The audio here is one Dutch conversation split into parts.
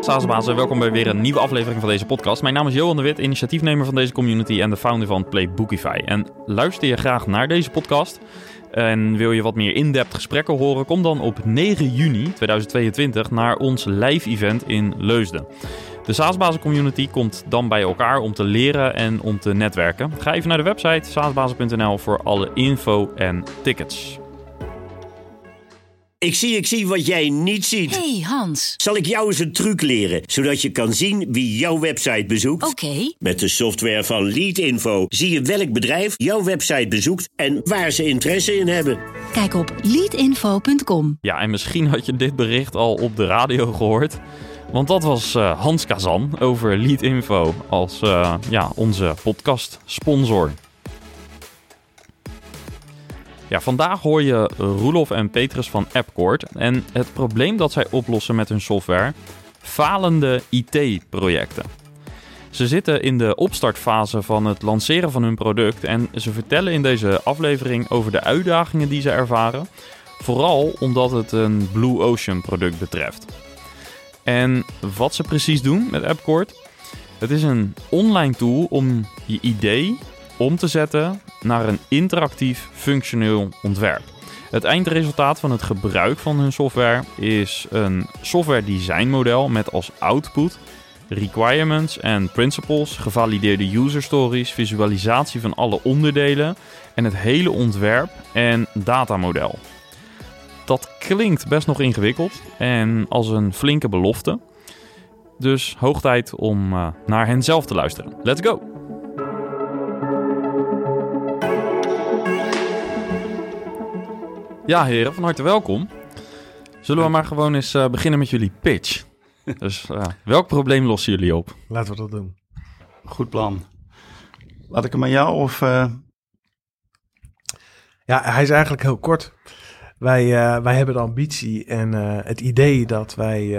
Saasbazen, welkom bij weer een nieuwe aflevering van deze podcast. Mijn naam is Johan de Wit, initiatiefnemer van deze community en de founder van Playbookify. En luister je graag naar deze podcast en wil je wat meer in-depth gesprekken horen, kom dan op 9 juni 2022 naar ons live event in Leusden. De Saasbazen community komt dan bij elkaar om te leren en om te netwerken. Ga even naar de website saasbazen.nl voor alle info en tickets. Ik zie, ik zie wat jij niet ziet. hey Hans. Zal ik jou eens een truc leren, zodat je kan zien wie jouw website bezoekt? Oké. Met de software van Leadinfo zie je welk bedrijf jouw website bezoekt en waar ze interesse in hebben. Kijk op leadinfo.com. Ja, en misschien had je dit bericht al op de radio gehoord. Want dat was uh, Hans Kazan over Leadinfo als uh, ja, onze podcast sponsor. Ja, vandaag hoor je Roelof en Petrus van AppCourt en het probleem dat zij oplossen met hun software: falende IT-projecten. Ze zitten in de opstartfase van het lanceren van hun product en ze vertellen in deze aflevering over de uitdagingen die ze ervaren, vooral omdat het een Blue Ocean product betreft. En wat ze precies doen met AppCourt? Het is een online tool om je idee om te zetten naar een interactief functioneel ontwerp. Het eindresultaat van het gebruik van hun software is een software design model met als output requirements en principles, gevalideerde user stories, visualisatie van alle onderdelen en het hele ontwerp en datamodel. Dat klinkt best nog ingewikkeld en als een flinke belofte. Dus hoog tijd om uh, naar hen zelf te luisteren. Let's go! Ja, heren, van harte welkom. Zullen we maar gewoon eens uh, beginnen met jullie pitch? Dus uh, welk probleem lossen jullie op? Laten we dat doen. Goed plan. Laat ik hem aan jou of... Uh... Ja, hij is eigenlijk heel kort. Wij, wij hebben de ambitie en het idee dat wij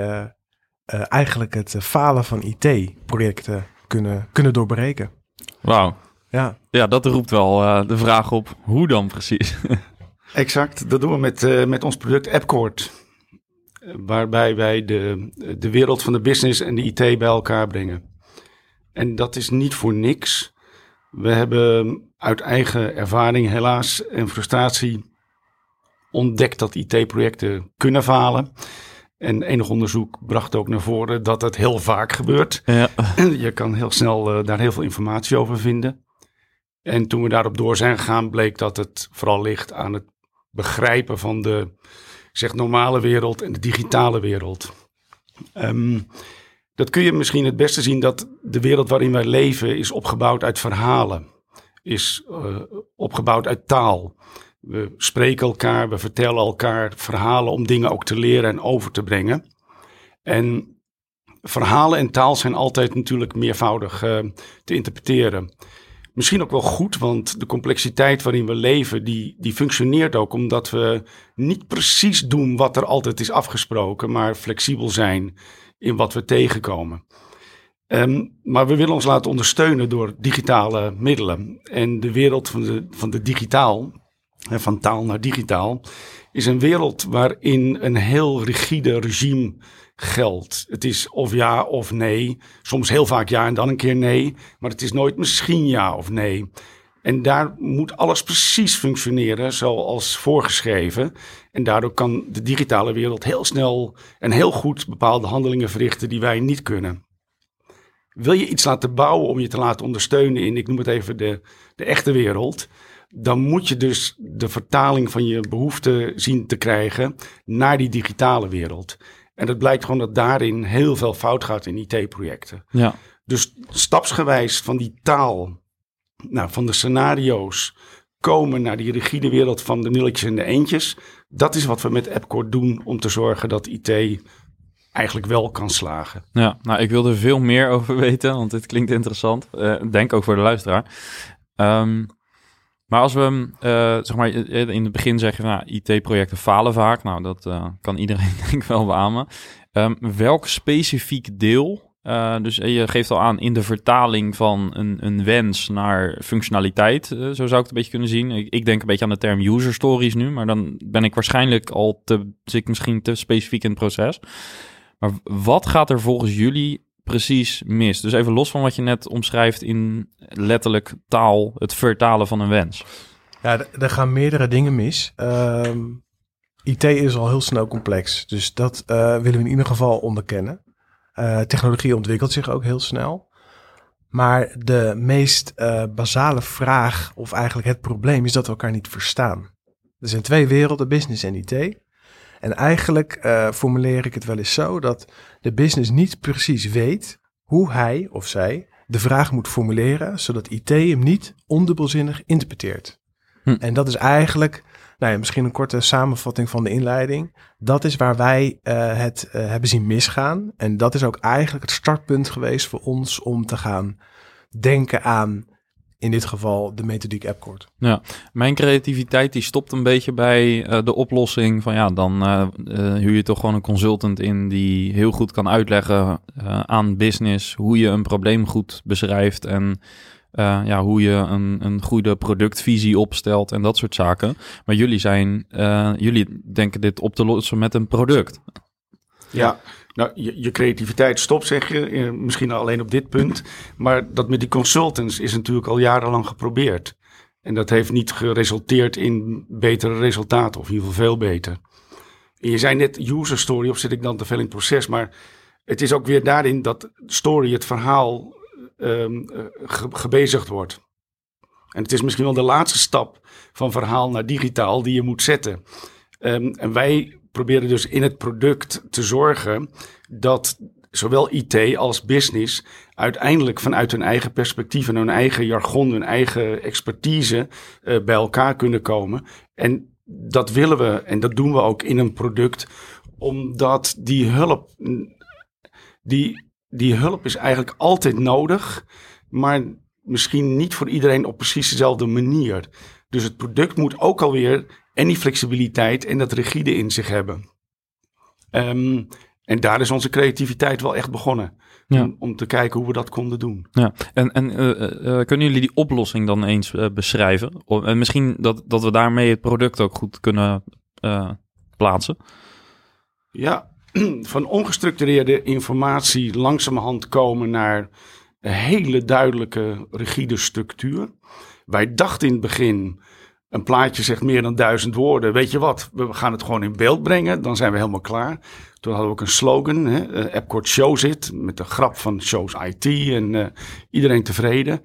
eigenlijk het falen van IT-projecten kunnen, kunnen doorbreken. Wauw. Ja. ja, dat roept wel de vraag op hoe dan precies? Exact, dat doen we met, uh, met ons product AppCourt. Waarbij wij de, de wereld van de business en de IT bij elkaar brengen. En dat is niet voor niks. We hebben uit eigen ervaring helaas en frustratie ontdekt dat IT-projecten kunnen falen. En enig onderzoek bracht ook naar voren dat het heel vaak gebeurt. Ja. Je kan heel snel uh, daar heel veel informatie over vinden. En toen we daarop door zijn gegaan, bleek dat het vooral ligt aan het begrijpen van de zeg, normale wereld en de digitale wereld. Um, dat kun je misschien het beste zien dat de wereld waarin wij leven is opgebouwd uit verhalen. Is uh, opgebouwd uit taal. We spreken elkaar, we vertellen elkaar verhalen om dingen ook te leren en over te brengen. En verhalen en taal zijn altijd natuurlijk meervoudig uh, te interpreteren. Misschien ook wel goed, want de complexiteit waarin we leven, die, die functioneert ook omdat we niet precies doen wat er altijd is afgesproken, maar flexibel zijn in wat we tegenkomen. Um, maar we willen ons laten ondersteunen door digitale middelen. En de wereld van de, van de digitaal, van taal naar digitaal, is een wereld waarin een heel rigide regime geldt. Het is of ja of nee. Soms heel vaak ja en dan een keer nee. Maar het is nooit misschien ja of nee. En daar moet alles precies functioneren zoals voorgeschreven. En daardoor kan de digitale wereld heel snel en heel goed bepaalde handelingen verrichten die wij niet kunnen. Wil je iets laten bouwen om je te laten ondersteunen in, ik noem het even de, de echte wereld, dan moet je dus de vertaling van je behoeften zien te krijgen naar die digitale wereld. En het blijkt gewoon dat daarin heel veel fout gaat in IT-projecten. Ja. Dus stapsgewijs van die taal, nou, van de scenario's, komen naar die rigide wereld van de nulletjes en de eentjes. Dat is wat we met AppCore doen om te zorgen dat IT eigenlijk wel kan slagen. Ja, nou, ik wil er veel meer over weten, want dit klinkt interessant. Uh, denk ook voor de luisteraar. Um, maar als we, uh, zeg maar, in het begin zeggen, nou, IT-projecten falen vaak. Nou, dat uh, kan iedereen denk ik wel beamen. Um, welk specifiek deel, uh, dus je geeft al aan in de vertaling van een, een wens naar functionaliteit, zo zou ik het een beetje kunnen zien. Ik, ik, denk een beetje aan de term user stories nu, maar dan ben ik waarschijnlijk al te, zit ik misschien te specifiek in het proces. Maar wat gaat er volgens jullie precies mis? Dus even los van wat je net omschrijft in letterlijk taal, het vertalen van een wens. Ja, er gaan meerdere dingen mis. Ehm, IT is al heel snel complex, dus dat eh, willen we in ieder geval onderkennen. Eh, technologie ontwikkelt zich ook heel snel. Maar de meest eh, basale vraag, of eigenlijk het probleem, is dat we elkaar niet verstaan. Er zijn twee werelden, business en IT. En eigenlijk eh, formuleer ik het wel eens zo dat de business niet precies weet hoe hij of zij de vraag moet formuleren, zodat IT hem niet ondubbelzinnig interpreteert. Hm. En dat is eigenlijk, nou ja, misschien een korte samenvatting van de inleiding. Dat is waar wij eh, het eh, hebben zien misgaan. En dat is ook eigenlijk het startpunt geweest voor ons om te gaan denken aan, in dit geval, de methodiek AppCord. Mijn creativiteit die stopt een beetje bij eh, de oplossing van ja, dan eh, eh, huur je toch gewoon een consultant in die heel goed kan uitleggen eh, aan business hoe je een probleem goed beschrijft en eh, ja, hoe je een, een goede productvisie opstelt en dat soort zaken. Maar jullie zijn, eh, jullie denken dit op te lossen met een product. Ja, nou, je, je creativiteit stopt, zeg je. Misschien alleen op dit punt. Maar dat met die consultants is natuurlijk al jarenlang geprobeerd. En dat heeft niet geresulteerd in betere resultaten, of in ieder geval veel beter. En je zei net user story, of zit ik dan te veel in het proces? Maar het is ook weer daarin dat story, het verhaal, ehm, eh, ge- gebezigd wordt. En het is misschien wel de laatste stap van verhaal naar digitaal die je moet zetten. Ehm, en wij proberen dus in het product te zorgen dat zowel IT als business uiteindelijk vanuit hun eigen perspectief en hun eigen jargon, hun eigen expertise eh, bij elkaar kunnen komen. En dat willen we en dat doen we ook in een product, omdat die hulp, die, die hulp is eigenlijk altijd nodig, maar misschien niet voor iedereen op precies dezelfde manier. Dus het product moet ook alweer en die flexibiliteit en dat rigide in zich hebben. Ehm, en daar is onze creativiteit wel echt begonnen. Ja. Om, om te kijken hoe we dat konden doen. Ja, en, en eh, eh, eh, kunnen jullie die oplossing dan eens beschrijven? O- En misschien dat, dat we daarmee het product ook goed kunnen plaatsen. Ja, van ongestructureerde informatie langzamerhand komen naar een hele duidelijke, rigide structuur. Wij dachten in het begin, een plaatje zegt meer dan duizend woorden. Weet je wat, we gaan het gewoon in beeld brengen, dan zijn we helemaal klaar. Toen hadden we ook een slogan, hè, eh, Epcot Show zit, met de grap van Shows IT en eh, iedereen tevreden.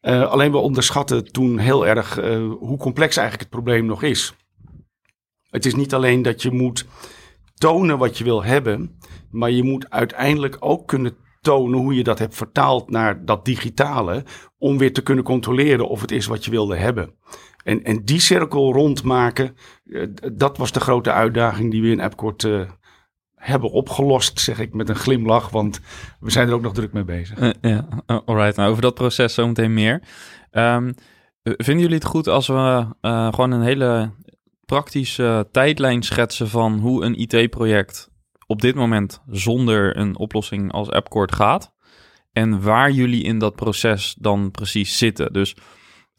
Eh, alleen we onderschatten toen heel erg eh, hoe complex eigenlijk het probleem nog is. Het is niet alleen dat je moet tonen wat je wil hebben, maar je moet uiteindelijk ook kunnen tonen hoe je dat hebt vertaald naar dat digitale, om weer te kunnen controleren of het is wat je wilde hebben. En, en die cirkel rondmaken, eh, dat was de grote uitdaging die we in Epcot eh, hebben opgelost, zeg ik met een glimlach, want we zijn er ook nog druk mee bezig. Eh, ja, uh, alright. Nou, over dat proces zometeen meer. Ehm, eh, vinden jullie het goed als we eh, gewoon een hele praktische tijdlijn schetsen van hoe een IT-project op dit moment zonder een oplossing als AppCord gaat? En waar jullie in dat proces dan precies zitten. Dus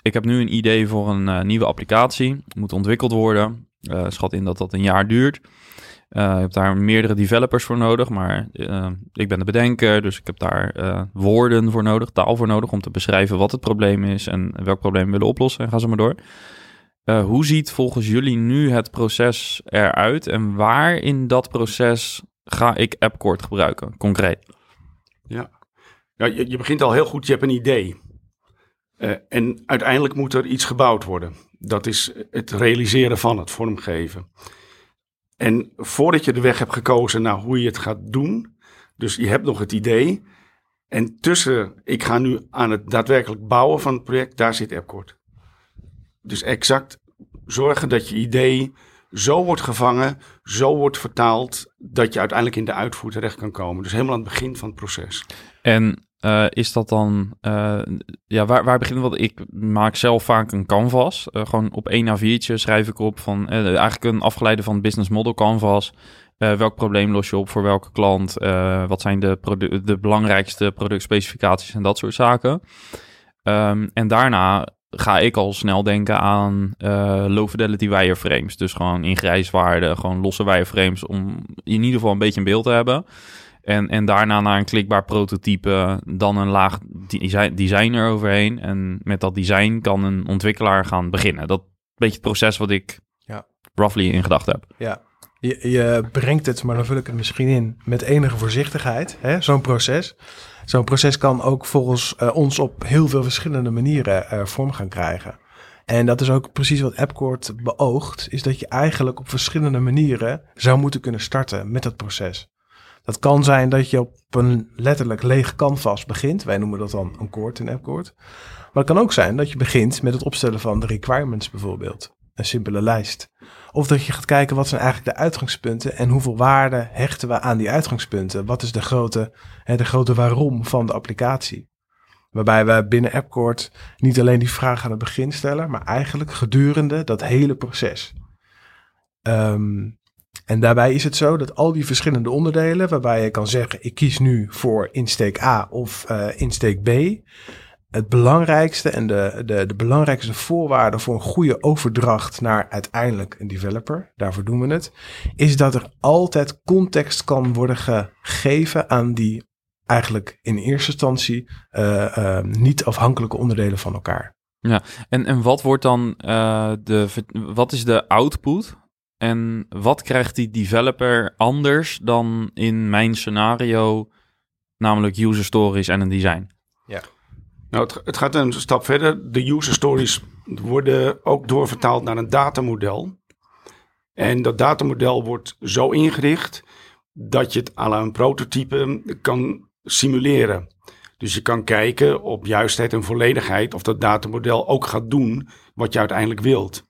ik heb nu een idee voor een eh, nieuwe applicatie. Moet ontwikkeld worden. Eh, schat in dat dat een jaar duurt. Uh, je hebt daar meerdere developers voor nodig, maar ik ben de bedenker, dus ik heb daar woorden voor nodig, taal voor nodig om te beschrijven wat het probleem is en welk probleem we willen oplossen. En ga zo maar door. Hoe ziet volgens jullie nu het proces eruit en waar in dat proces ga ik AppCord gebruiken, concreet? Ja, ja je, begint al heel goed, je hebt een idee. Uh, en uiteindelijk moet er iets gebouwd worden. Dat is het realiseren van het vormgeven. En voordat je de weg hebt gekozen naar hoe je het gaat doen, dus je hebt nog het idee. En tussen, ik ga nu aan het daadwerkelijk bouwen van het project, daar zit AppCord. Dus exact zorgen dat je idee zo wordt gevangen, zo wordt vertaald, dat je uiteindelijk in de uitvoer terecht kan komen. Dus helemaal aan het begin van het proces. En uh, is dat dan, uh, ja, waar, waar beginnen we? Ik maak zelf vaak een canvas. Uh, gewoon op één A4'tje schrijf ik op van, eigenlijk een afgeleide van business model canvas. welk probleem los je op voor welke klant? wat zijn de, de belangrijkste productspecificaties en dat soort zaken? Um, en daarna ga ik al snel denken aan eh, low fidelity wireframes. Dus gewoon in grijswaarde, gewoon losse wireframes om in ieder geval een beetje een beeld te hebben. En, en daarna naar een klikbaar prototype, dan een laag design, eroverheen. En met dat design kan een ontwikkelaar gaan beginnen. Dat is een beetje het proces wat ik Ja. roughly in gedachten heb. Ja. Je, je brengt het, maar dan vul ik het misschien in, met enige voorzichtigheid. Zo'n proces. Zo'n proces kan ook volgens eh, ons op heel veel verschillende manieren eh, vorm gaan krijgen. En dat is ook precies wat AppCourt beoogt, is dat je eigenlijk op verschillende manieren zou moeten kunnen starten met dat proces. Dat kan zijn dat je op een letterlijk leeg canvas begint. Wij noemen dat dan een koord in AppCourt. Maar het kan ook zijn dat je begint met het opstellen van de requirements bijvoorbeeld. Een simpele lijst. Of dat je gaat kijken wat zijn eigenlijk de uitgangspunten en hoeveel waarde hechten we aan die uitgangspunten. Wat is de grote, de grote waarom van de applicatie. Waarbij we binnen AppCourt niet alleen die vraag aan het begin stellen, maar eigenlijk gedurende dat hele proces. Ehm, en daarbij is het zo dat al die verschillende onderdelen, waarbij je kan zeggen: ik kies nu voor insteek A of eh, insteek B. Het belangrijkste en de, de, de belangrijkste voorwaarde voor een goede overdracht naar uiteindelijk een developer, daarvoor doen we het, is dat er altijd context kan worden gegeven aan die eigenlijk in eerste instantie eh, eh, niet afhankelijke onderdelen van elkaar. En, en wat wordt dan de, wat is de output? En wat krijgt die developer anders dan in mijn scenario, namelijk user stories en een design? Nou, het, het gaat een stap verder. De user stories worden ook doorvertaald naar een datamodel. En dat datamodel wordt zo ingericht dat je het la een prototype kan simuleren. Dus je kan kijken op juistheid en volledigheid of dat datamodel ook gaat doen wat je uiteindelijk wilt.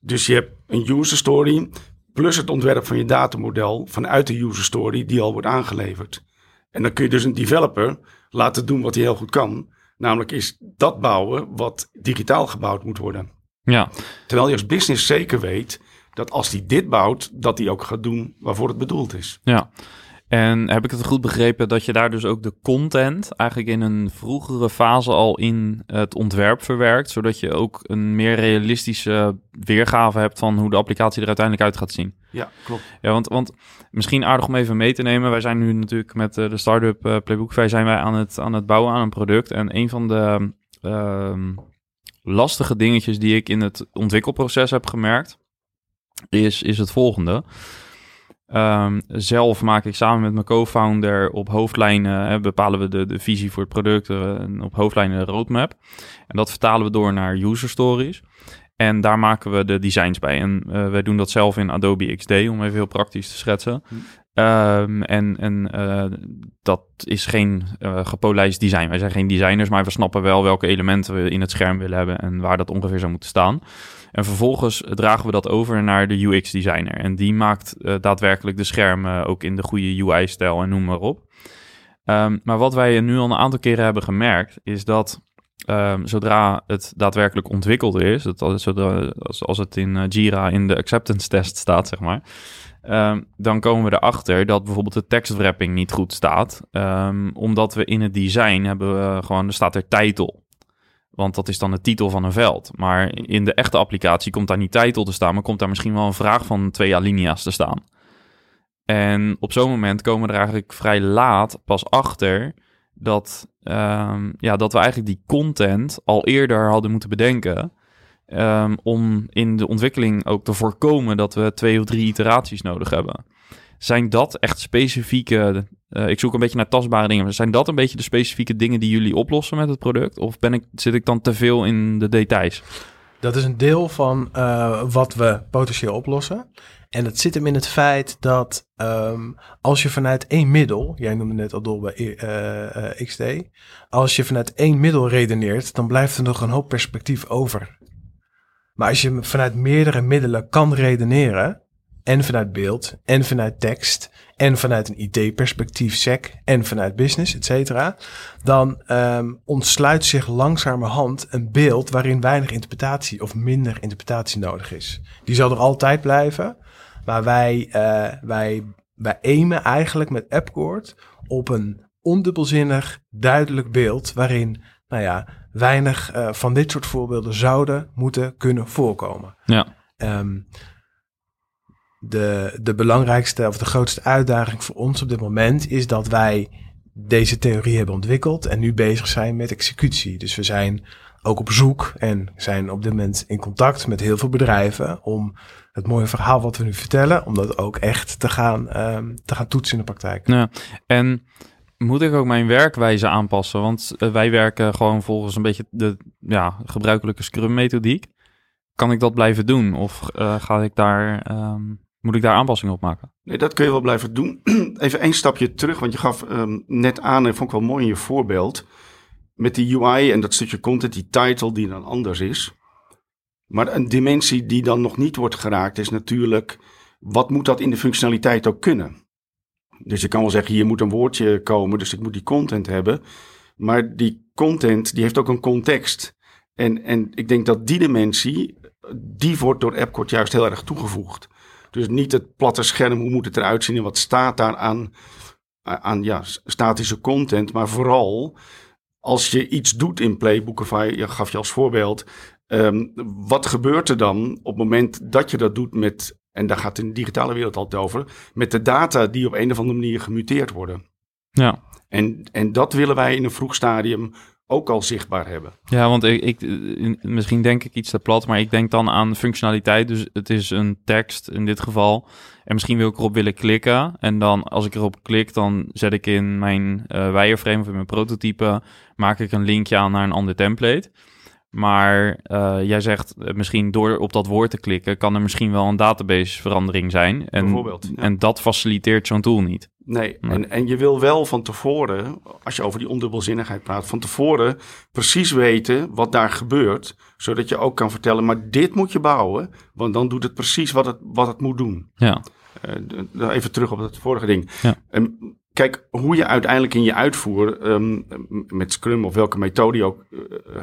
Dus je hebt een user story plus het ontwerp van je datamodel vanuit de user story die al wordt aangeleverd. En dan kun je dus een developer laten doen wat hij heel goed kan. Namelijk is dat bouwen wat digitaal gebouwd moet worden. Ja, Terwijl je als business zeker weet dat als hij dit bouwt, dat hij ook gaat doen waarvoor het bedoeld is. ja. En heb ik het goed begrepen dat je daar dus ook de content eigenlijk in een vroegere fase al in het ontwerp verwerkt, zodat je ook een meer realistische weergave hebt van hoe de applicatie er uiteindelijk uit gaat zien? Ja, klopt. Ja, want, want misschien aardig om even mee te nemen. Wij zijn nu natuurlijk met eh, de Startup eh, Playbook zijn wij aan het, aan het bouwen aan een product. En een van de ehm, lastige dingetjes die ik in het ontwikkelproces heb gemerkt, is, is het volgende. Ehm, zelf maak ik samen met mijn co-founder op hoofdlijnen, hè, bepalen we de, de visie voor het product eh, en op hoofdlijnen de roadmap. En dat vertalen we door naar user stories. En daar maken we de designs bij. En eh, wij doen dat zelf in Adobe XD, om even heel praktisch te schetsen. Hm. Ehm, en en eh, dat is geen eh, gepolijst design. Wij zijn geen designers, maar we snappen wel welke elementen we in het scherm willen hebben en waar dat ongeveer zou moeten staan. En vervolgens dragen we dat over naar de UX-designer. En die maakt eh, daadwerkelijk de schermen ook in de goede UI-stijl en noem maar op. Ehm, maar wat wij nu al een aantal keren hebben gemerkt, is dat ehm, zodra het daadwerkelijk ontwikkeld is, dat als, als, het in eh, Jira in de acceptance test staat, zeg maar, ehm, dan komen we erachter dat bijvoorbeeld de tekstwrapping niet goed staat. Omdat we in het design hebben gewoon, er staat er titel. Want dat is dan de titel van een veld. Maar in de echte applicatie komt daar niet titel te staan, maar komt daar misschien wel een vraag van twee alinea's te staan. En op zo'n moment komen we er eigenlijk vrij laat pas achter dat, ehm, ja, dat we eigenlijk die content al eerder hadden moeten bedenken. ehm, om in de ontwikkeling ook te voorkomen dat we twee of drie iteraties nodig hebben. Zijn dat echt specifieke, eh, ik zoek een beetje naar tastbare dingen, zijn dat een beetje de specifieke dingen die jullie oplossen met het product? Of ben ik, zit ik dan te veel in de details? Dat is een deel van eh, wat we potentieel oplossen. En dat zit hem in het feit dat ehm, als je vanuit één middel, jij noemde net Adobe eh, eh, XD, als je vanuit één middel redeneert, dan blijft er nog een hoop perspectief over. Maar als je vanuit meerdere middelen kan redeneren, en vanuit beeld, en vanuit tekst, en vanuit een IT-perspectief, SEC, en vanuit business, et cetera, dan ehm, ontsluit zich langzamerhand een beeld waarin weinig interpretatie of minder interpretatie nodig is. Die zal er altijd blijven, maar wij, eh, wij, wij aimen eigenlijk met AppCourt op een ondubbelzinnig, duidelijk beeld waarin nou ja, weinig eh, van dit soort voorbeelden zouden moeten kunnen voorkomen. Ja. Ehm, de, de belangrijkste of de grootste uitdaging voor ons op dit moment is dat wij deze theorie hebben ontwikkeld en nu bezig zijn met executie. Dus we zijn ook op zoek en zijn op dit moment in contact met heel veel bedrijven om het mooie verhaal wat we nu vertellen, om dat ook echt te gaan, ehm, te gaan toetsen in de praktijk. Ja, en moet ik ook mijn werkwijze aanpassen? Want eh, wij werken gewoon volgens een beetje de ja, gebruikelijke Scrum-methodiek. Kan ik dat blijven doen? Of eh, ga ik daar, ehm, moet ik daar aanpassingen op maken? Nee, dat kun je wel blijven doen. Even één stapje terug, want je gaf ehm, net aan, en vond ik wel mooi in je voorbeeld, met die UI en dat stukje content, die title die dan anders is. Maar een dimensie die dan nog niet wordt geraakt is natuurlijk, wat moet dat in de functionaliteit ook kunnen? Dus je kan wel zeggen, hier moet een woordje komen, dus ik moet die content hebben. Maar die content, die heeft ook een context. En, en ik denk dat die dimensie, die wordt door AppCode juist heel erg toegevoegd. Dus niet het platte scherm, hoe moet het eruit zien en wat staat daar aan, aan ja, statische content. Maar vooral als je iets doet in Playbookify, je gaf je als voorbeeld, um, wat gebeurt er dan op het moment dat je dat doet met, en daar gaat in de digitale wereld altijd over, met de data die op een of andere manier gemuteerd worden. Ja. En, en dat willen wij in een vroeg stadium ook al zichtbaar hebben. Ja, want ik, ik, misschien denk ik iets te plat, maar ik denk dan aan functionaliteit. Dus het is een tekst in dit geval. En misschien wil ik erop willen klikken. En dan als ik erop klik, dan zet ik in mijn uh, wireframe of in mijn prototype, maak ik een linkje aan naar een ander template. Maar uh, jij zegt uh, misschien door op dat woord te klikken, kan er misschien wel een database verandering zijn. En, Bijvoorbeeld. Ja. en dat faciliteert zo'n tool niet. Nee, En, en je wil wel van tevoren, als je over die ondubbelzinnigheid praat, van tevoren precies weten wat daar gebeurt. Zodat je ook kan vertellen, maar dit moet je bouwen, want dan doet het precies wat het, wat het moet doen. Ja. Uh, even terug op het vorige ding. Ja. Um, kijk, hoe je uiteindelijk in je uitvoer um, met Scrum of welke methode je ook uh,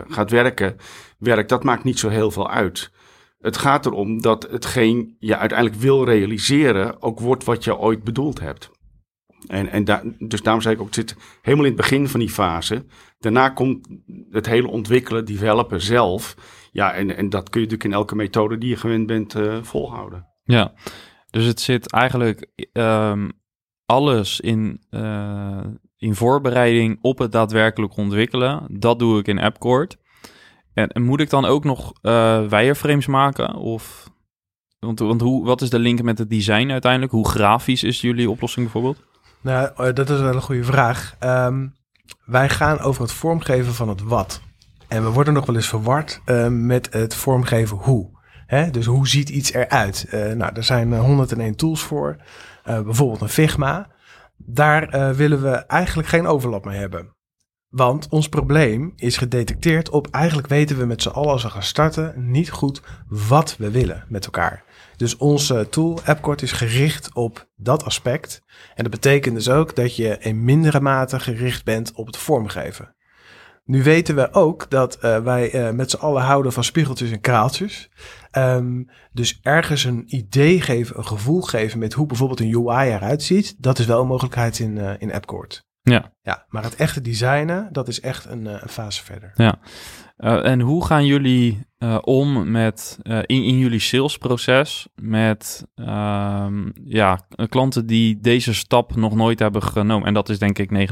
gaat werken, werkt, dat maakt niet zo heel veel uit. Het gaat erom dat hetgeen je uiteindelijk wil realiseren ook wordt wat je ooit bedoeld hebt. En, en da dus daarom zei ik ook, het zit helemaal in het begin van die fase. Daarna komt het hele ontwikkelen, developen zelf. Ja, en, en dat kun je natuurlijk in elke methode die je gewend bent uh, volhouden. Ja, dus het zit eigenlijk um, alles in, uh, in voorbereiding op het daadwerkelijk ontwikkelen. Dat doe ik in AppCord. En, moet ik dan ook nog uh, wireframes maken? Of, want want hoe, wat is de link met het design uiteindelijk? Hoe grafisch is jullie oplossing bijvoorbeeld? Nou, dat is wel een goede vraag. Um, wij gaan over het vormgeven van het wat. En we worden nog wel eens verward uh, met het vormgeven hoe. Dus hoe ziet iets eruit? Uh, nou, er zijn 101 tools voor. Uh, bijvoorbeeld een Figma. Daar willen we eigenlijk geen overlap mee hebben. Want ons probleem is gedetecteerd op eigenlijk weten we met z'n allen als we gaan starten niet goed wat we willen met elkaar. Dus onze tool AppCord is gericht op dat aspect. En dat betekent dus ook dat je in mindere mate gericht bent op het vormgeven. Nu weten we ook dat uh, wij met z'n allen houden van spiegeltjes en kraaltjes. Um, dus ergens een idee geven, een gevoel geven met hoe bijvoorbeeld een UI eruit ziet. Dat is wel een mogelijkheid in, uh, in AppCord. Ja. ja, maar het echte designen, dat is echt een, een fase verder. Ja. Uh, en hoe gaan jullie uh, om met in, in jullie salesproces met ja, klanten die deze stap nog nooit hebben genomen? En dat is denk ik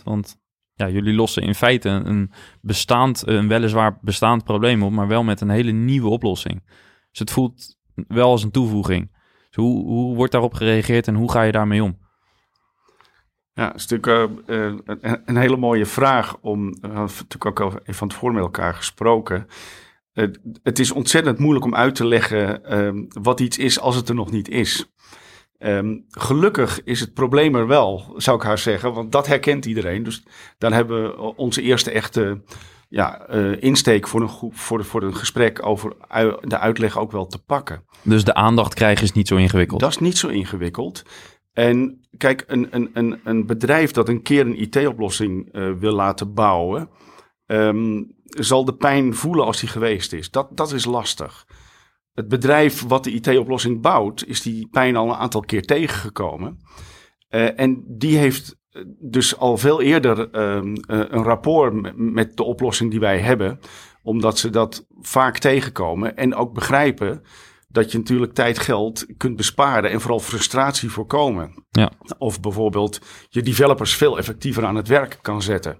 99%. Want ja, jullie lossen in feite een bestaand, een weliswaar bestaand probleem op, maar wel met een hele nieuwe oplossing. Dus het voelt wel als een toevoeging. Dus hoe, hoe wordt daarop gereageerd en hoe ga je daarmee om? Ja, dat is natuurlijk uh, een, een, hele mooie vraag om, we hebben natuurlijk ook al van tevoren met elkaar gesproken. Het is ontzettend moeilijk om uit te leggen uh, wat iets is als het er nog niet is. Um, gelukkig is het probleem er wel, zou ik haar zeggen, want dat herkent iedereen. Dus dan hebben we onze eerste echte ja, insteek voor een, voor, voor een gesprek over de uitleg ook wel te pakken. Dus de aandacht krijgen is niet zo ingewikkeld? Dat is niet zo ingewikkeld. En kijk, een, een, een, een bedrijf dat een keer een IT-oplossing uh, wil laten bouwen, um, zal de pijn voelen als die geweest is. Dat, dat is lastig. Het bedrijf wat de IT-oplossing bouwt, is die pijn al een aantal keer tegengekomen. Uh, en die heeft eh, dus al veel eerder ehm, eh, een rapport met, met de oplossing die wij hebben. Omdat ze dat vaak tegenkomen en ook begrijpen dat je natuurlijk tijd, geld kunt besparen en vooral frustratie voorkomen. Ja. Of bijvoorbeeld je developers veel effectiever aan het werk kan zetten.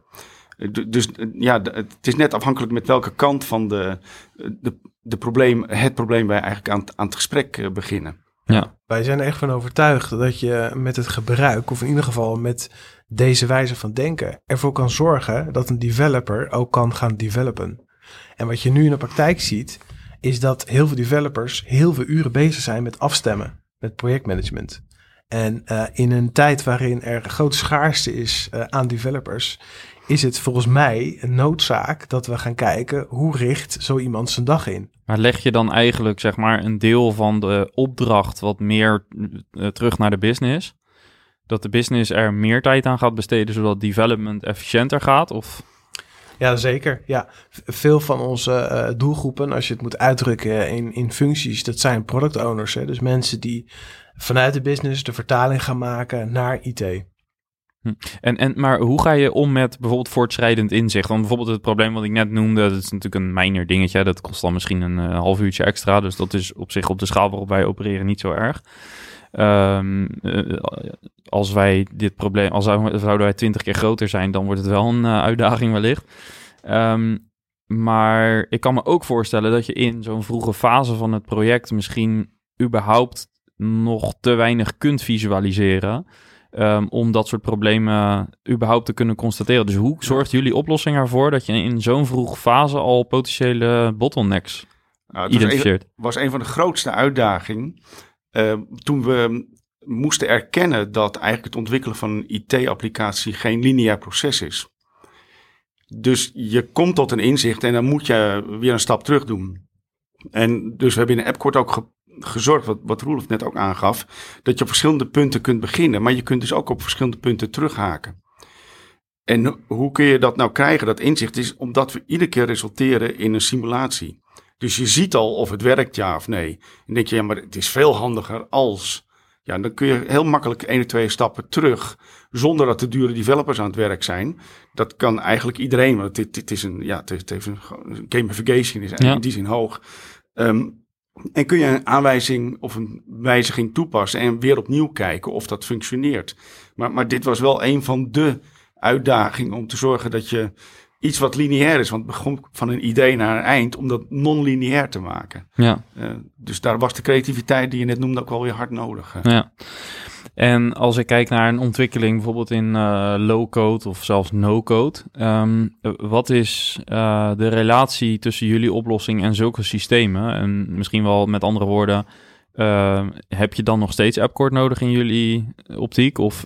Du- Dus ja, het is net afhankelijk met welke kant van de, de, de probleem, het probleem wij eigenlijk aan, het- aan het gesprek eh, beginnen. Ja, Wij zijn er echt van overtuigd dat je met het gebruik, of in ieder geval met deze wijze van denken, ervoor kan zorgen dat een developer ook kan gaan developen. En wat je nu in de praktijk ziet, is dat heel veel developers heel veel uren bezig zijn met afstemmen, met projectmanagement. En eh, in een tijd waarin er grote schaarste is eh, aan developers, is het volgens mij een noodzaak dat we gaan kijken hoe richt zo iemand zijn dag in. maar leg je dan eigenlijk zeg maar een deel van de opdracht wat meer eh, terug naar de business? Dat de business er meer tijd aan gaat besteden, zodat development efficiënter gaat? Of Ja, zeker. Ja, veel van onze eh, doelgroepen, als je het moet uitdrukken in, in functies, dat zijn product owners. Hè? Dus mensen die vanuit de business de vertaling gaan maken naar IT. En, en, maar hoe ga je om met bijvoorbeeld voortschrijdend inzicht? Want bijvoorbeeld het probleem wat ik net noemde, dat is natuurlijk een minor dingetje. Dat kost dan misschien een eh, half uurtje extra. Dus dat is op zich op de schaal waarop wij opereren niet zo erg. Ehm, eh, als wij dit probleem, als zou- zouden wij twintig keer groter zijn, dan wordt het wel een eh, uitdaging wellicht. Ehm, maar ik kan me ook voorstellen dat je in zo'n vroege fase van het project misschien überhaupt nog te weinig kunt visualiseren. Ehm, om dat soort problemen überhaupt te kunnen constateren. Dus hoe zorgt jullie oplossing ervoor dat je in zo'n vroege fase al potentiële bottlenecks Nou, het was een, identificeert? was een van de grootste uitdagingen eh, toen we moesten erkennen dat eigenlijk het ontwikkelen van een IT-applicatie geen lineair proces is. Dus je komt tot een inzicht en dan moet je weer een stap terug doen. En dus we hebben in AppCourt ook gezorgd, wat, wat Roelof net ook aangaf, dat je op verschillende punten kunt beginnen, maar je kunt dus ook op verschillende punten terughaken. En hoe kun je dat nou krijgen, dat inzicht, is omdat we iedere keer resulteren in een simulatie. Dus je ziet al of het werkt, ja of nee. En dan denk je, ja, maar het is veel handiger als. Ja, dan kun je heel makkelijk één of twee stappen terug, zonder dat de dure developers aan het werk zijn. Dat kan eigenlijk iedereen, want dit, dit is een, ja, het heeft, een, gamification is Ja. in die zin hoog. Ehm, en kun je een aanwijzing of een wijziging toepassen en weer opnieuw kijken of dat functioneert. Maar, maar dit was wel een van de uitdagingen om te zorgen dat je iets wat lineair is. Want het begon van een idee naar een eind om dat non-lineair te maken. Ja, Eh, dus daar was de creativiteit die je net noemde ook wel weer hard nodig. eh. ja. En als ik kijk naar een ontwikkeling bijvoorbeeld in eh, low-code of zelfs no-code, ehm, eh, wat is eh, de relatie tussen jullie oplossing en zulke systemen? En misschien wel met andere woorden, eh, heb je dan nog steeds AppCord nodig in jullie optiek? Of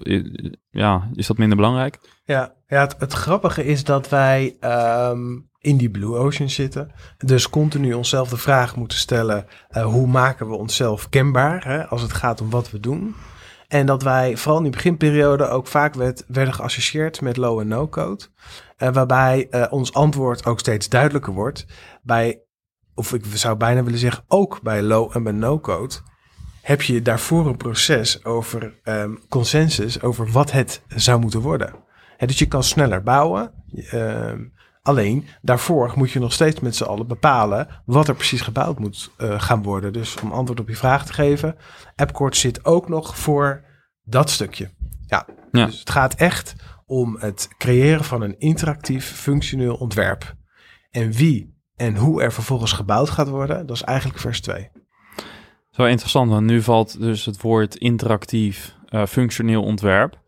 ja, is dat minder belangrijk? Ja, ja het, grappige is dat wij ehm, in die Blue Ocean zitten. Dus continu onszelf de vraag moeten stellen: hoe maken we onszelf kenbaar hè, als het gaat om wat we doen? En dat wij vooral in die beginperiode ook vaak werd, werden geassocieerd met low- en no-code. Eh, waarbij eh, ons antwoord ook steeds duidelijker wordt. Bij, of ik zou bijna willen zeggen, ook bij low- en bij no-code. Heb je daarvoor een proces over ehm, consensus over wat het zou moeten worden. Dus je kan sneller bouwen. ehm, alleen daarvoor moet je nog steeds met z'n allen bepalen wat er precies gebouwd moet eh, gaan worden. Dus om antwoord op je vraag te geven, AppCord zit ook nog voor dat stukje. Ja, Ja. dus het gaat echt om het creëren van een interactief, functioneel ontwerp. En wie en hoe er vervolgens gebouwd gaat worden, dat is eigenlijk vers 2. Zo interessant, want nu valt dus het woord interactief, eh, functioneel ontwerp.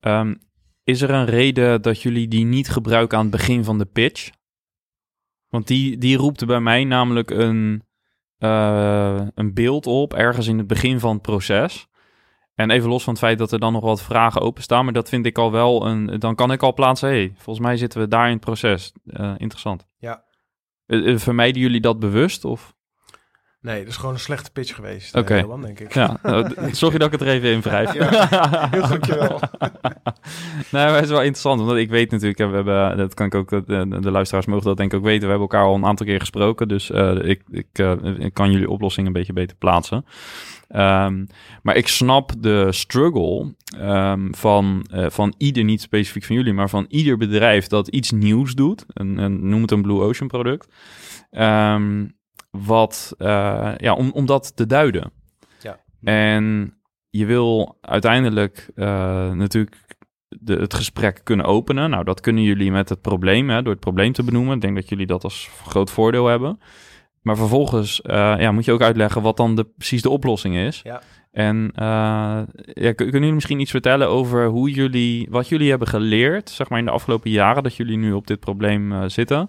Ehm, is er een reden dat jullie die niet gebruiken aan het begin van de pitch? Want die, die roept bij mij namelijk een, eh, een beeld op, ergens in het begin van het proces. En even los van het feit dat er dan nog wat vragen openstaan, maar dat vind ik al wel een. Dan kan ik al plaatsen, hé, hey, volgens mij zitten we daar in het proces. Eh, interessant. Ja. Eh, vermijden jullie dat bewust? Of? Nee, dat is gewoon een slechte pitch geweest. Oké. eh, Johan, denk ik. Ja, nou, sorry dat ik het er even in wrijf. Heel dankjewel. nee, maar het is wel interessant, omdat ik weet natuurlijk, eh, we hebben, dat kan ik ook, eh, de, de luisteraars mogen dat denk ik ook weten, we hebben elkaar al een aantal keer gesproken, dus eh, ik, ik, eh, ik kan jullie oplossing een beetje beter plaatsen. Ehm, maar ik snap de struggle ehm, van, eh, van ieder, niet specifiek van jullie, maar van ieder bedrijf dat iets nieuws doet, een, een, noem het een Blue Ocean product, Ehm, wat, eh, ja, om, om dat te duiden. Ja. En je wil uiteindelijk eh, natuurlijk de, het gesprek kunnen openen. Nou, dat kunnen jullie met het probleem, hè, door het probleem te benoemen. Ik denk dat jullie dat als groot voordeel hebben. Maar vervolgens eh, ja, moet je ook uitleggen wat dan de, precies de oplossing is. Ja. En eh, ja, kun- kunnen jullie misschien iets vertellen over hoe jullie, wat jullie hebben geleerd, zeg maar in de afgelopen jaren dat jullie nu op dit probleem zitten?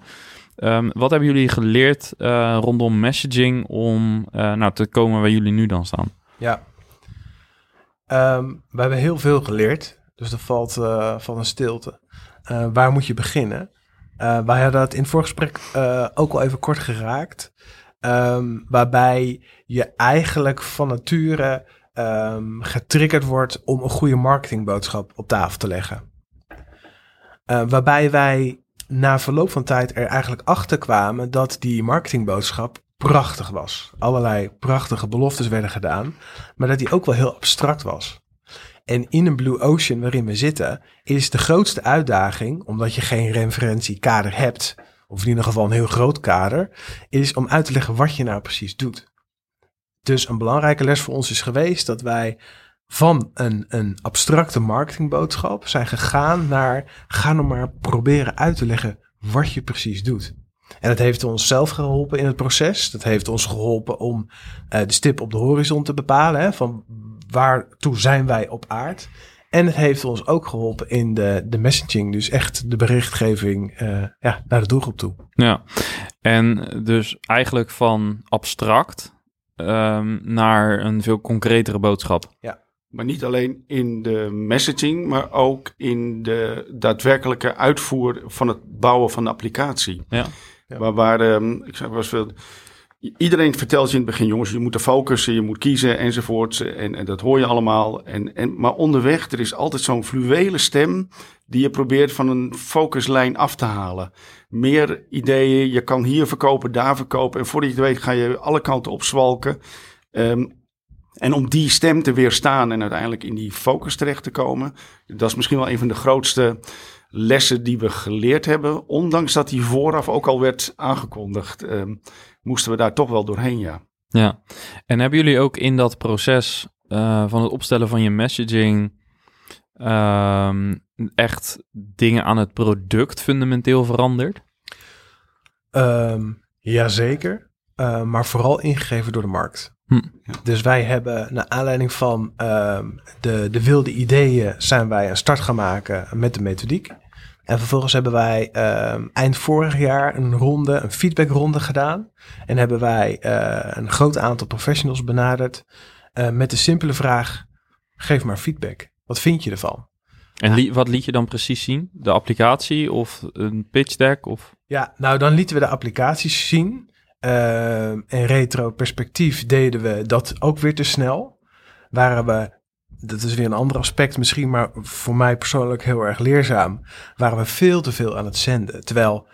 Ehm, wat hebben jullie geleerd eh, rondom messaging om eh, nou, te komen waar jullie nu dan staan? Ja. Ehm, we hebben heel veel geleerd. Dus er valt, eh, van een stilte. Waar moet je beginnen? Wij hadden het in het voorgesprek ook al even kort geraakt. Ehm, waarbij je eigenlijk van nature getriggerd wordt om een goede marketingboodschap op tafel te leggen. Waarbij wij na verloop van tijd er eigenlijk achter kwamen dat die marketingboodschap prachtig was. Allerlei prachtige beloftes werden gedaan, maar dat die ook wel heel abstract was. En in een Blue Ocean waarin we zitten, is de grootste uitdaging, omdat je geen referentiekader hebt, of in ieder geval een heel groot kader, is om uit te leggen wat je nou precies doet. Dus een belangrijke les voor ons is geweest dat wij van een, een abstracte marketingboodschap zijn gegaan naar ga nou maar proberen uit te leggen wat je precies doet. En dat heeft ons zelf geholpen in het proces. Dat heeft ons geholpen om eh, de stip op de horizon te bepalen. Hè, van waartoe zijn wij op aard. En het heeft ons ook geholpen in de, de messaging. Dus echt de berichtgeving eh, ja, naar de doelgroep toe. Ja, en dus eigenlijk van abstract ehm, naar een veel concretere boodschap. Maar niet alleen in de messaging, maar ook in de daadwerkelijke uitvoer van het bouwen van de applicatie. Ja. Ja. Waar, waar ehm, ik zeg was veel. Iedereen vertelt je in het begin, jongens, je moet er focussen, je moet kiezen enzovoort. En, en dat hoor je allemaal. En, en, maar onderweg, er is altijd zo'n fluwele stem die je probeert van een focuslijn af te halen. Meer ideeën, je kan hier verkopen, daar verkopen. En voordat je het weet ga je alle kanten opzwalken. Ehm, en om die stem te weerstaan en uiteindelijk in die focus terecht te komen, dat is misschien wel een van de grootste lessen die we geleerd hebben. Ondanks dat die vooraf ook al werd aangekondigd, ehm, moesten we daar toch wel doorheen, ja. Ja, en hebben jullie ook in dat proces eh, van het opstellen van je messaging ehm, echt dingen aan het product fundamenteel veranderd? Ehm jazeker. Eh, maar vooral ingegeven door de markt. Hm. Dus wij hebben, naar aanleiding van ehm, de, de wilde ideeën, zijn wij een start gaan maken met de methodiek. En vervolgens hebben wij ehm, eind vorig jaar een ronde, een feedbackronde gedaan. En hebben wij eh, een groot aantal professionals benaderd eh, met de simpele vraag: geef maar feedback. Wat vind je ervan? En li- wat liet je dan precies zien? De applicatie of een pitch deck? Of... Ja, nou dan lieten we de applicaties zien. Ehm en retro perspectief deden we dat ook weer te snel. Waren we, dat is weer een ander aspect misschien, maar voor mij persoonlijk heel erg leerzaam. Waren we veel te veel aan het zenden. Terwijl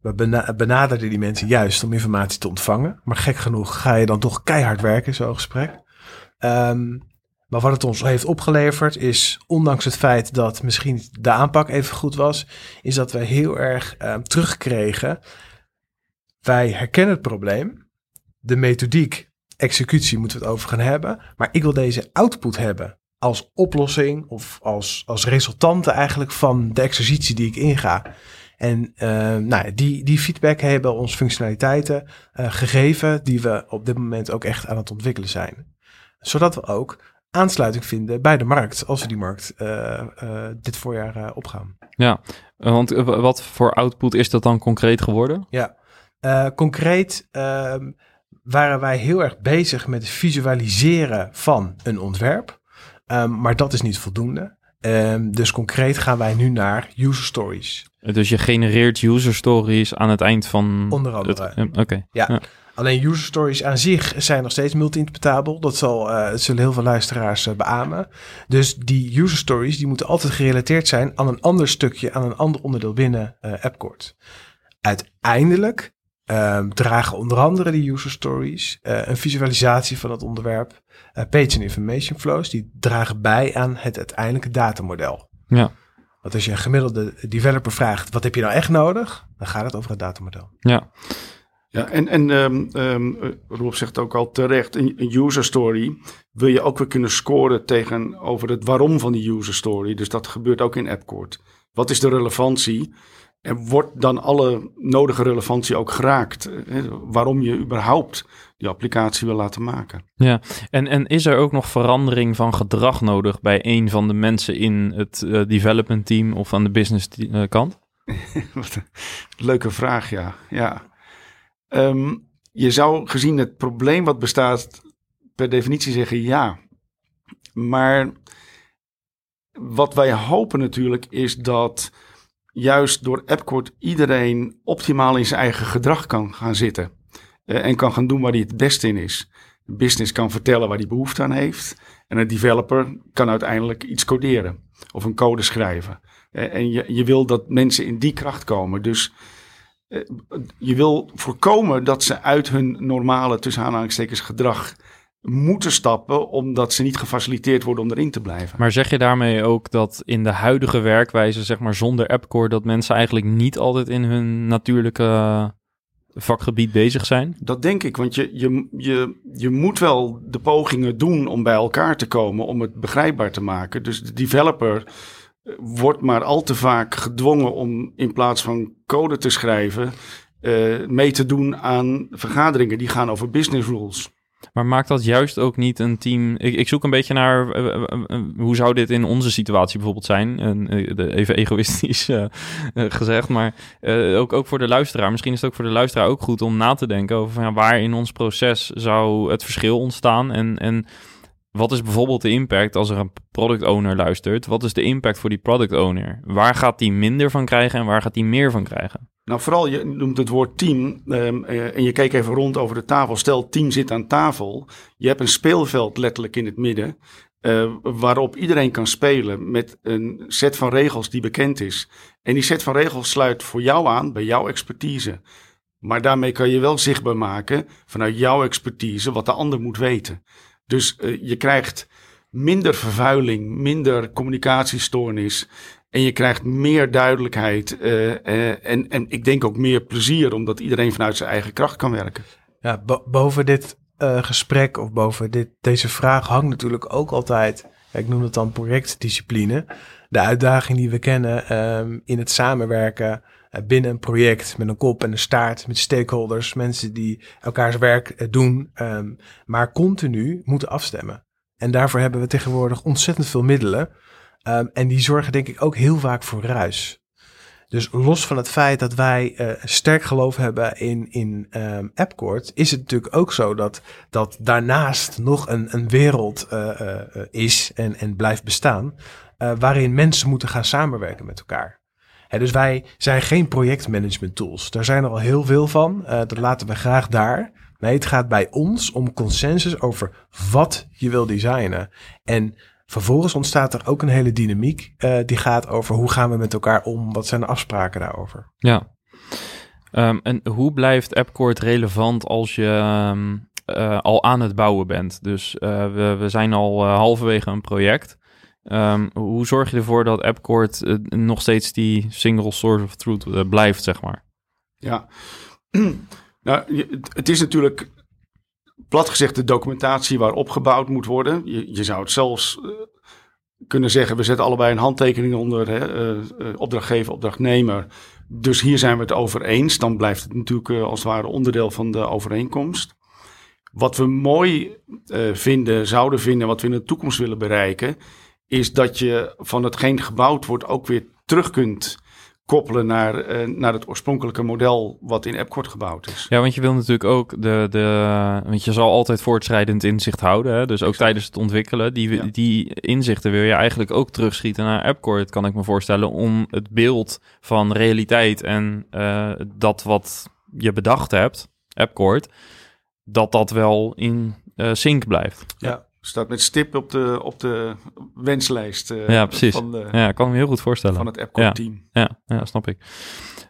we bena- benaderden die mensen juist om informatie te ontvangen. Maar gek genoeg ga je dan toch keihard werken zo'n gesprek. Ehm, maar wat het ons heeft opgeleverd is, ondanks het feit dat misschien de aanpak even goed was, is dat we heel erg ehm, terugkregen. Wij herkennen het probleem. De methodiek, executie moeten we het over gaan hebben. Maar ik wil deze output hebben als oplossing of als, als resultante eigenlijk van de exercitie die ik inga. En eh, nou, die, die feedback hebben ons functionaliteiten eh, gegeven die we op dit moment ook echt aan het ontwikkelen zijn. Zodat we ook aansluiting vinden bij de markt als we die markt eh, dit voorjaar opgaan. Ja, want wa- wat voor output is dat dan concreet geworden? Ja, Eh, concreet ehm, waren wij heel erg bezig met het visualiseren van een ontwerp. Ehm, maar dat is niet voldoende. Ehm, dus concreet gaan wij nu naar user stories. Dus je genereert user stories aan het eind van... Onder andere. Oké, Ja. Ja. Alleen user stories aan zich zijn nog steeds multi-interpretabel. Dat zal, eh, zullen heel veel luisteraars uh, beamen. Dus die user stories die moeten altijd gerelateerd zijn aan een ander stukje, aan een ander onderdeel binnen uh, AppCord. Uiteindelijk ehm, dragen onder andere die user stories een visualisatie van het onderwerp, page and information flows, die dragen bij aan het uiteindelijke datamodel. Ja. Want als je een gemiddelde developer vraagt, wat heb je nou echt nodig? Dan gaat het over het datamodel. Ja. Ja, en, en um, um, Rob zegt ook al terecht, een, een, user story wil je ook weer kunnen scoren tegenover het waarom van die user story. Dus dat gebeurt ook in AppCord. Wat is de relevantie? En wordt dan alle nodige relevantie ook geraakt? Hè? Waarom je überhaupt die applicatie wil laten maken. Ja, en, en is er ook nog verandering van gedrag nodig bij een van de mensen in het uh, development team of aan de business uh, kant? Wat een leuke vraag, ja. ja. Um, je zou gezien het probleem wat bestaat per definitie zeggen ja. Maar wat wij hopen natuurlijk is dat juist door AppCord iedereen optimaal in zijn eigen gedrag kan gaan zitten. Uh, en kan gaan doen waar hij het beste in is. De business kan vertellen waar hij behoefte aan heeft. En een developer kan uiteindelijk iets coderen of een code schrijven. Uh, en je, je wil dat mensen in die kracht komen. Dus uh, je wil voorkomen dat ze uit hun normale, tussen aanhalingstekens, gedrag moeten stappen, omdat ze niet gefaciliteerd worden om erin te blijven. Maar zeg je daarmee ook dat in de huidige werkwijze, zeg maar zonder AppCore, dat mensen eigenlijk niet altijd in hun natuurlijke vakgebied bezig zijn? Dat denk ik, want je, je, je, je moet wel de pogingen doen om bij elkaar te komen, om het begrijpbaar te maken. Dus de developer wordt maar al te vaak gedwongen om in plaats van code te schrijven, uh, mee te doen aan vergaderingen die gaan over business rules. Maar maakt dat juist ook niet een team? Ik, ik zoek een beetje naar uh, uh, hoe zou dit in onze situatie bijvoorbeeld zijn? even egoïstisch gezegd, maar ook, ook voor de luisteraar. Misschien is het ook voor de luisteraar ook goed om na te denken over van, ja, waar in ons proces zou het verschil ontstaan en, en wat is bijvoorbeeld de impact als er een product owner luistert? Wat is de impact voor die product owner? Waar gaat die minder van krijgen en waar gaat die meer van krijgen? Nou, vooral je noemt het woord team um, uh, en je kijkt even rond over de tafel. Stel, team zit aan tafel. Je hebt een speelveld letterlijk in het midden. Uh, waarop iedereen kan spelen met een set van regels die bekend is. En die set van regels sluit voor jou aan bij jouw expertise. Maar daarmee kan je wel zichtbaar maken vanuit jouw expertise wat de ander moet weten. Dus uh, je krijgt minder vervuiling, minder communicatiestoornis. En je krijgt meer duidelijkheid uh, uh, en, en ik denk ook meer plezier, omdat iedereen vanuit zijn eigen kracht kan werken. Ja, boven dit uh, gesprek of boven dit, deze vraag hangt natuurlijk ook altijd, ik noem het dan projectdiscipline, de uitdaging die we kennen um, in het samenwerken binnen een project met een kop en een staart, met stakeholders, mensen die elkaars werk doen, um, maar continu moeten afstemmen. En daarvoor hebben we tegenwoordig ontzettend veel middelen. Um, en die zorgen denk ik ook heel vaak voor ruis. Dus los van het feit dat wij uh, sterk geloof hebben in, in um, AppCord, is het natuurlijk ook zo dat, dat daarnaast nog een, een wereld uh, uh, is en, en blijft bestaan, waarin mensen moeten gaan samenwerken met elkaar. Dus wij zijn geen projectmanagement tools. Daar zijn er al heel veel van. dat laten we graag daar. Nee, het gaat bij ons om consensus over wat je wil designen. En Vervolgens ontstaat er ook een hele dynamiek uh, die gaat over hoe gaan we met elkaar om, wat zijn de afspraken daarover. Ja, um, en hoe blijft AppCord relevant als je um, uh, al aan het bouwen bent? Dus uh, we, we zijn al halverwege een project. Um, hoe zorg je ervoor dat AppCord nog steeds die single source of truth blijft, zeg maar? Ja, nou, het is natuurlijk plat gezegd de documentatie waarop gebouwd moet worden. Je, je zou het zelfs uh, kunnen zeggen, we zetten allebei een handtekening onder, hè, uh, uh, opdrachtgever, opdrachtnemer. Dus hier zijn we het over eens. Dan blijft het natuurlijk als het ware onderdeel van de overeenkomst. Wat we mooi vinden, zouden vinden, wat we in de toekomst willen bereiken, is dat je van hetgeen gebouwd wordt ook weer terug kunt koppelen naar, uh, naar het oorspronkelijke model wat in AppCord gebouwd is. Ja, want je wil natuurlijk ook de, de want je zal altijd voortschrijdend inzicht houden. Hè? Dus ook tijdens het ontwikkelen, die, ja. die inzichten wil je eigenlijk ook terugschieten naar AppCord, kan ik me voorstellen, om het beeld van realiteit en uh, dat wat je bedacht hebt, AppCord, dat dat wel in uh, sync blijft. Ja. Staat met stip op de, op de wenslijst uh, ja, precies. van, de, ja, ik kan me heel goed voorstellen. van het Epcot-team. Ja, ja, snap ik.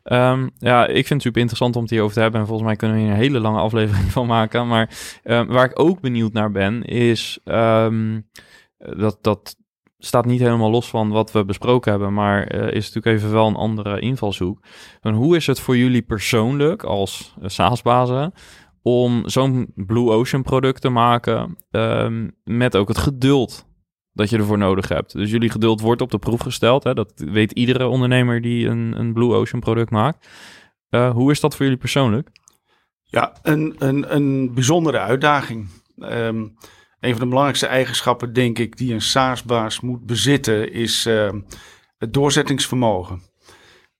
Um, ja, ik vind het super interessant om het hierover te hebben. En volgens mij kunnen we hier een hele lange aflevering van maken. Maar um, waar ik ook benieuwd naar ben, is um, dat, dat staat niet helemaal los van wat we besproken hebben, maar uh, is natuurlijk even wel een andere invalshoek. En hoe is het voor jullie persoonlijk als uh, SaaS-bazen om zo'n Blue Ocean product te maken um, met ook het geduld dat je ervoor nodig hebt. Dus jullie geduld wordt op de proef gesteld. Hè? Dat weet iedere ondernemer die een, een Blue Ocean product maakt. Uh, hoe is dat voor jullie persoonlijk? Ja, een, een, een bijzondere uitdaging. Um, een van de belangrijkste eigenschappen, denk ik, die een SaaS-baas moet bezitten, is uh, het doorzettingsvermogen.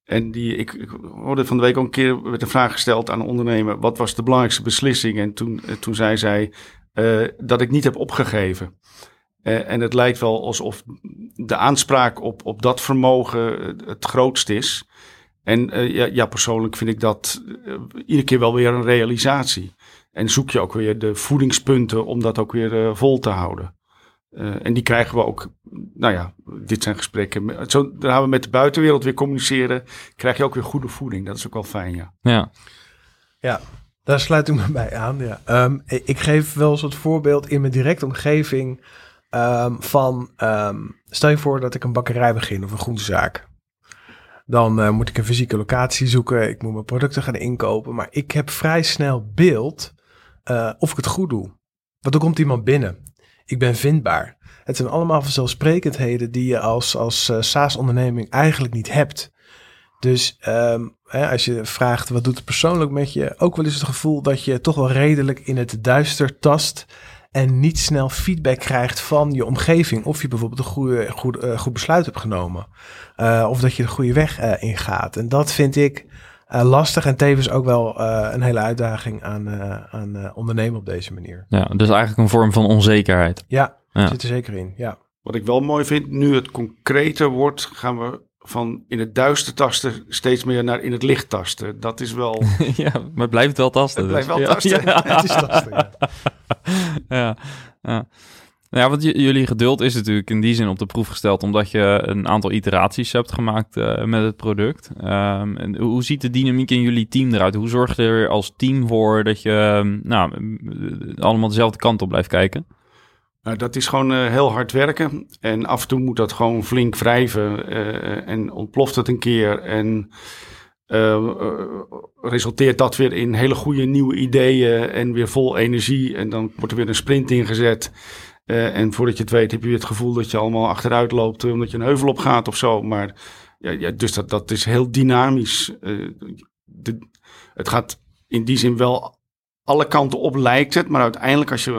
En die, ik, hoorde van de week al een keer werd een vraag gesteld aan een ondernemer: wat was de belangrijkste beslissing? En toen, toen zei zij uh, dat ik niet heb opgegeven. Uh, en het lijkt wel alsof de aanspraak op, op dat vermogen het grootst is. En ja, ja, persoonlijk vind ik dat iedere keer wel weer een realisatie. En zoek je ook weer de voedingspunten om dat ook weer vol te houden. En die krijgen we ook, nou ja, dit zijn gesprekken. Zodra we met de buitenwereld weer communiceren, krijg je ook weer goede voeding. Dat is ook wel fijn, ja. Ja, ja daar sluit ik me bij aan. Ja. Um, ik geef wel eens het voorbeeld in mijn directe omgeving. Um, van um, stel je voor dat ik een bakkerij begin of een groentezaak. Dan uh, moet ik een fysieke locatie zoeken. Ik moet mijn producten gaan inkopen. Maar ik heb vrij snel beeld uh, of ik het goed doe. Want er komt iemand binnen. Ik ben vindbaar. Het zijn allemaal vanzelfsprekendheden die je als, als uh, SaaS-onderneming eigenlijk niet hebt. Dus um, hè, als je vraagt wat doet het persoonlijk met je, ook wel eens het gevoel dat je toch wel redelijk in het duister tast en niet snel feedback krijgt van je omgeving. Of je bijvoorbeeld een goede, goed, uh, goed besluit hebt genomen. Uh, of dat je de goede weg ingaat. En dat vind ik lastig en tevens ook wel een hele uitdaging aan, aan ondernemen op deze manier. Ja, dus eigenlijk een vorm van onzekerheid. Ja, ja. zit er zeker in. Ja. Wat ik wel mooi vind, nu het concreter wordt, gaan we van in het duister tasten steeds meer naar in het licht tasten. Dat is wel... ja, maar het blijft wel tasten. Het blijft wel dus. tasten. Ja, ja. het is tasten, ja. ja, ja. Ja, want jullie geduld is natuurlijk in die zin op de proef gesteld, omdat je een aantal iteraties hebt gemaakt uh, met het product. Um, en hoe ziet de dynamiek in jullie team eruit? Hoe zorg je er als team voor dat je um, nou, allemaal dezelfde kant op blijft kijken? Nou, dat is gewoon uh, heel hard werken. En af en toe moet dat gewoon flink wrijven. En ontploft het een keer. En resulteert dat weer in hele goede nieuwe ideeën. En weer vol energie. En dan wordt er weer een sprint ingezet. En voordat je het weet, heb je het gevoel dat je allemaal achteruit loopt. omdat je een heuvel op gaat of zo. Maar ja, ja dus dat, dat is heel dynamisch. De, het gaat in die zin wel alle kanten op lijkt het, maar uiteindelijk als je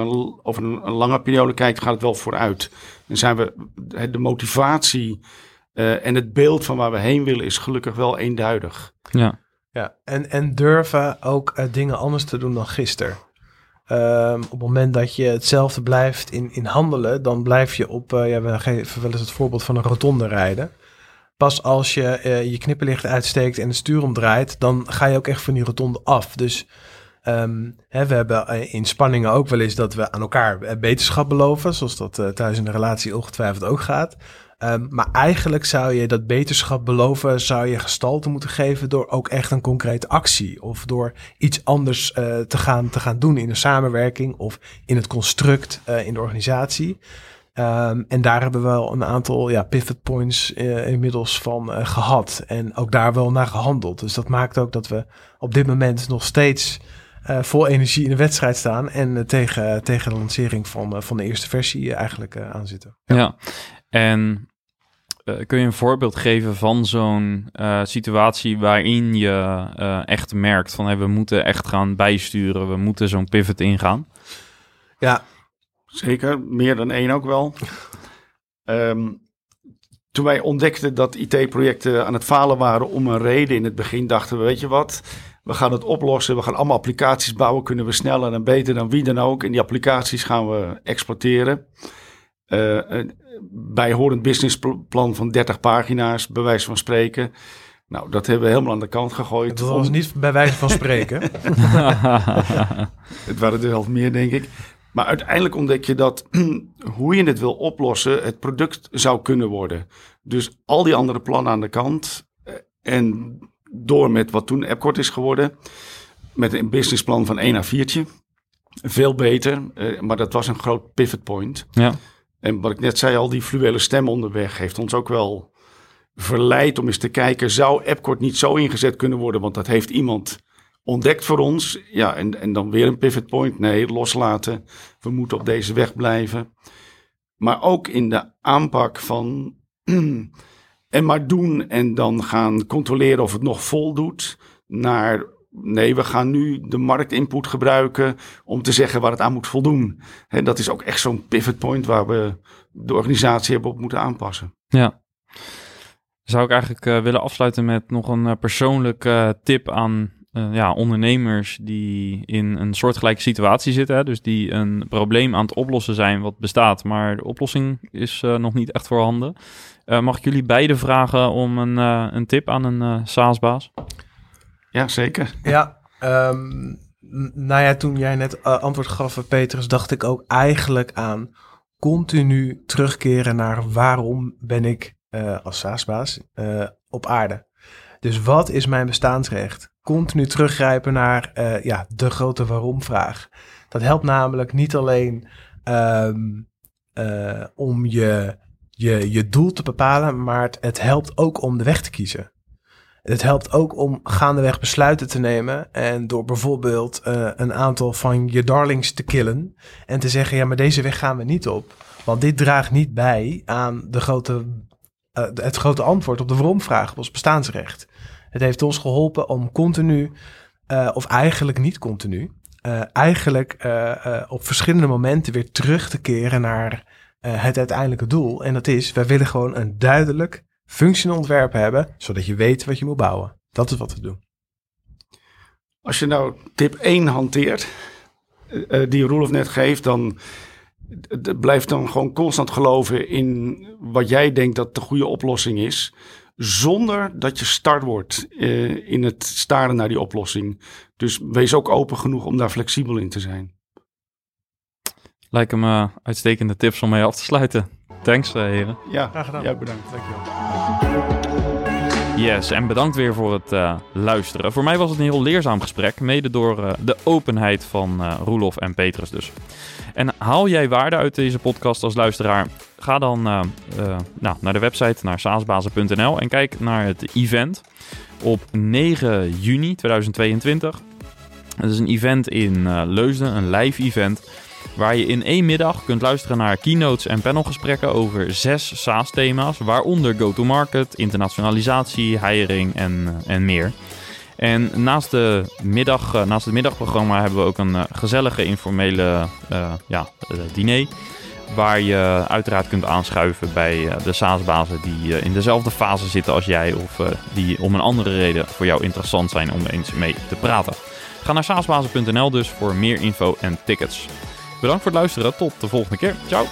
over een, een, lange periode kijkt, gaat het wel vooruit. En zijn we, de motivatie uh, en het beeld van waar we heen willen is gelukkig wel eenduidig. Ja, ja en, en durven ook uh, dingen anders te doen dan gisteren. Um, op het moment dat je hetzelfde blijft in, in handelen, dan blijf je op, ja, we geven wel eens het voorbeeld van een rotonde rijden. Pas als je je knipperlicht uitsteekt en het stuur omdraait, dan ga je ook echt van die rotonde af. Dus Um, hè, we hebben in spanningen ook wel eens dat we aan elkaar beterschap beloven, zoals dat thuis in de relatie ongetwijfeld ook gaat. Um, maar eigenlijk zou je dat beterschap beloven, zou je gestalte moeten geven door ook echt een concrete actie. Of door iets anders uh, te, gaan, te gaan doen in de samenwerking of in het construct uh, in de organisatie. Um, en daar hebben we wel een aantal ja, pivot points uh, inmiddels van gehad. En ook daar wel naar gehandeld. Dus dat maakt ook dat we op dit moment nog steeds vol energie in de wedstrijd staan. En tegen, tegen de lancering van, van de eerste versie eigenlijk aan zitten. Ja. en kun je een voorbeeld geven van zo'n situatie waarin je echt merkt van hey, we moeten echt gaan bijsturen, we moeten zo'n pivot ingaan? Ja, zeker. Meer dan één ook wel. um, toen wij ontdekten dat IT-projecten aan het falen waren om een reden in het begin, dachten we, weet je wat, we gaan het oplossen. We gaan allemaal applicaties bouwen. Kunnen we sneller en beter dan wie dan ook. En die applicaties gaan we exporteren. Uh, een bijhorend businessplan van 30 pagina's, bij wijze van spreken. Nou, dat hebben we helemaal aan de kant gegooid. Dat was Om- niet bij wijze van spreken. Het waren er wel meer, denk ik. Maar uiteindelijk ontdek je dat hoe je het wil oplossen, het product zou kunnen worden. Dus al die andere plannen aan de kant. eh, En door met wat toen Epcot is geworden. Met een businessplan van 1 naar 4. Veel beter, eh, maar dat was een groot pivot point. ja. En wat ik net zei, al die fluwele stem onderweg heeft ons ook wel verleid om eens te kijken, zou Epcot niet zo ingezet kunnen worden? Want dat heeft iemand ontdekt voor ons. Ja, en, en dan weer een pivot point. Nee, loslaten. We moeten op deze weg blijven. Maar ook in de aanpak van en maar doen en dan gaan controleren of het nog voldoet. Naar nee, we gaan nu de marktinput gebruiken om te zeggen waar het aan moet voldoen. En dat is ook echt zo'n pivot point waar we de organisatie hebben op moeten aanpassen. Ja. Zou ik eigenlijk eh, willen afsluiten met nog een eh, persoonlijke eh, tip aan ja, ondernemers die in een soortgelijke situatie zitten. Dus die een probleem aan het oplossen zijn wat bestaat, maar de oplossing is nog niet echt voorhanden. Eh, mag ik jullie beiden vragen om een, een tip aan een SaaS-baas? Ja, zeker. Ja, ehm, nou ja, toen jij net eh, antwoord gaf, Petrus, dacht ik ook eigenlijk aan continu terugkeren naar waarom ben ik eh, als SaaS-baas eh, op aarde. Dus wat is mijn bestaansrecht? Continu teruggrijpen naar ja, de grote waarom-vraag. Dat helpt namelijk niet alleen ehm, eh, om je, je, je doel te bepalen, maar het helpt ook om de weg te kiezen. Het helpt ook om gaandeweg besluiten te nemen. En door bijvoorbeeld eh, een aantal van je darlings te killen. En te zeggen, ja, maar deze weg gaan we niet op. Want dit draagt niet bij aan de grote, eh, het grote antwoord op de waarom-vraag op ons bestaansrecht. Het heeft ons geholpen om continu, eh, of eigenlijk niet continu, eigenlijk op verschillende momenten weer terug te keren naar het uiteindelijke doel. En dat is, wij willen gewoon een duidelijk functioneel ontwerp hebben, zodat je weet wat je moet bouwen. Dat is wat we doen. Als je nou tip 1 hanteert, eh, eh, die Roelof net geeft, dan blijf dan gewoon constant geloven in wat jij denkt dat de goede oplossing is. Zonder dat je start wordt eh, in het staren naar die oplossing. Dus wees ook open genoeg om daar flexibel in te zijn. Lijken me uitstekende tips om mee af te sluiten. Thanks, heren. Ja, Graag gedaan. ja bedankt. Dankjewel. Yes, en bedankt weer voor het eh, luisteren. Voor mij was het een heel leerzaam gesprek, mede door eh, de openheid van eh Roelof en Petrus dus. En haal jij waarde uit deze podcast als luisteraar? Ga dan nou, naar de website, naar saasbazen.nl en kijk naar het event op 9 juni 2022. Het is een event in Leusden, een live event, waar je in één middag kunt luisteren naar keynotes en panelgesprekken over zes SaaS-thema's, waaronder go-to-market, internationalisatie, hiring en, eh, en meer. En naast, de middag, eh, naast het middagprogramma hebben we ook een eh, gezellige informele ja, diner. Waar je uiteraard kunt aanschuiven bij de SaaS-bazen die in dezelfde fase zitten als jij. Of die om een andere reden voor jou interessant zijn om eens mee te praten. Ga naar saasbazen.nl dus voor meer info en tickets. Bedankt voor het luisteren. Tot de volgende keer. Ciao.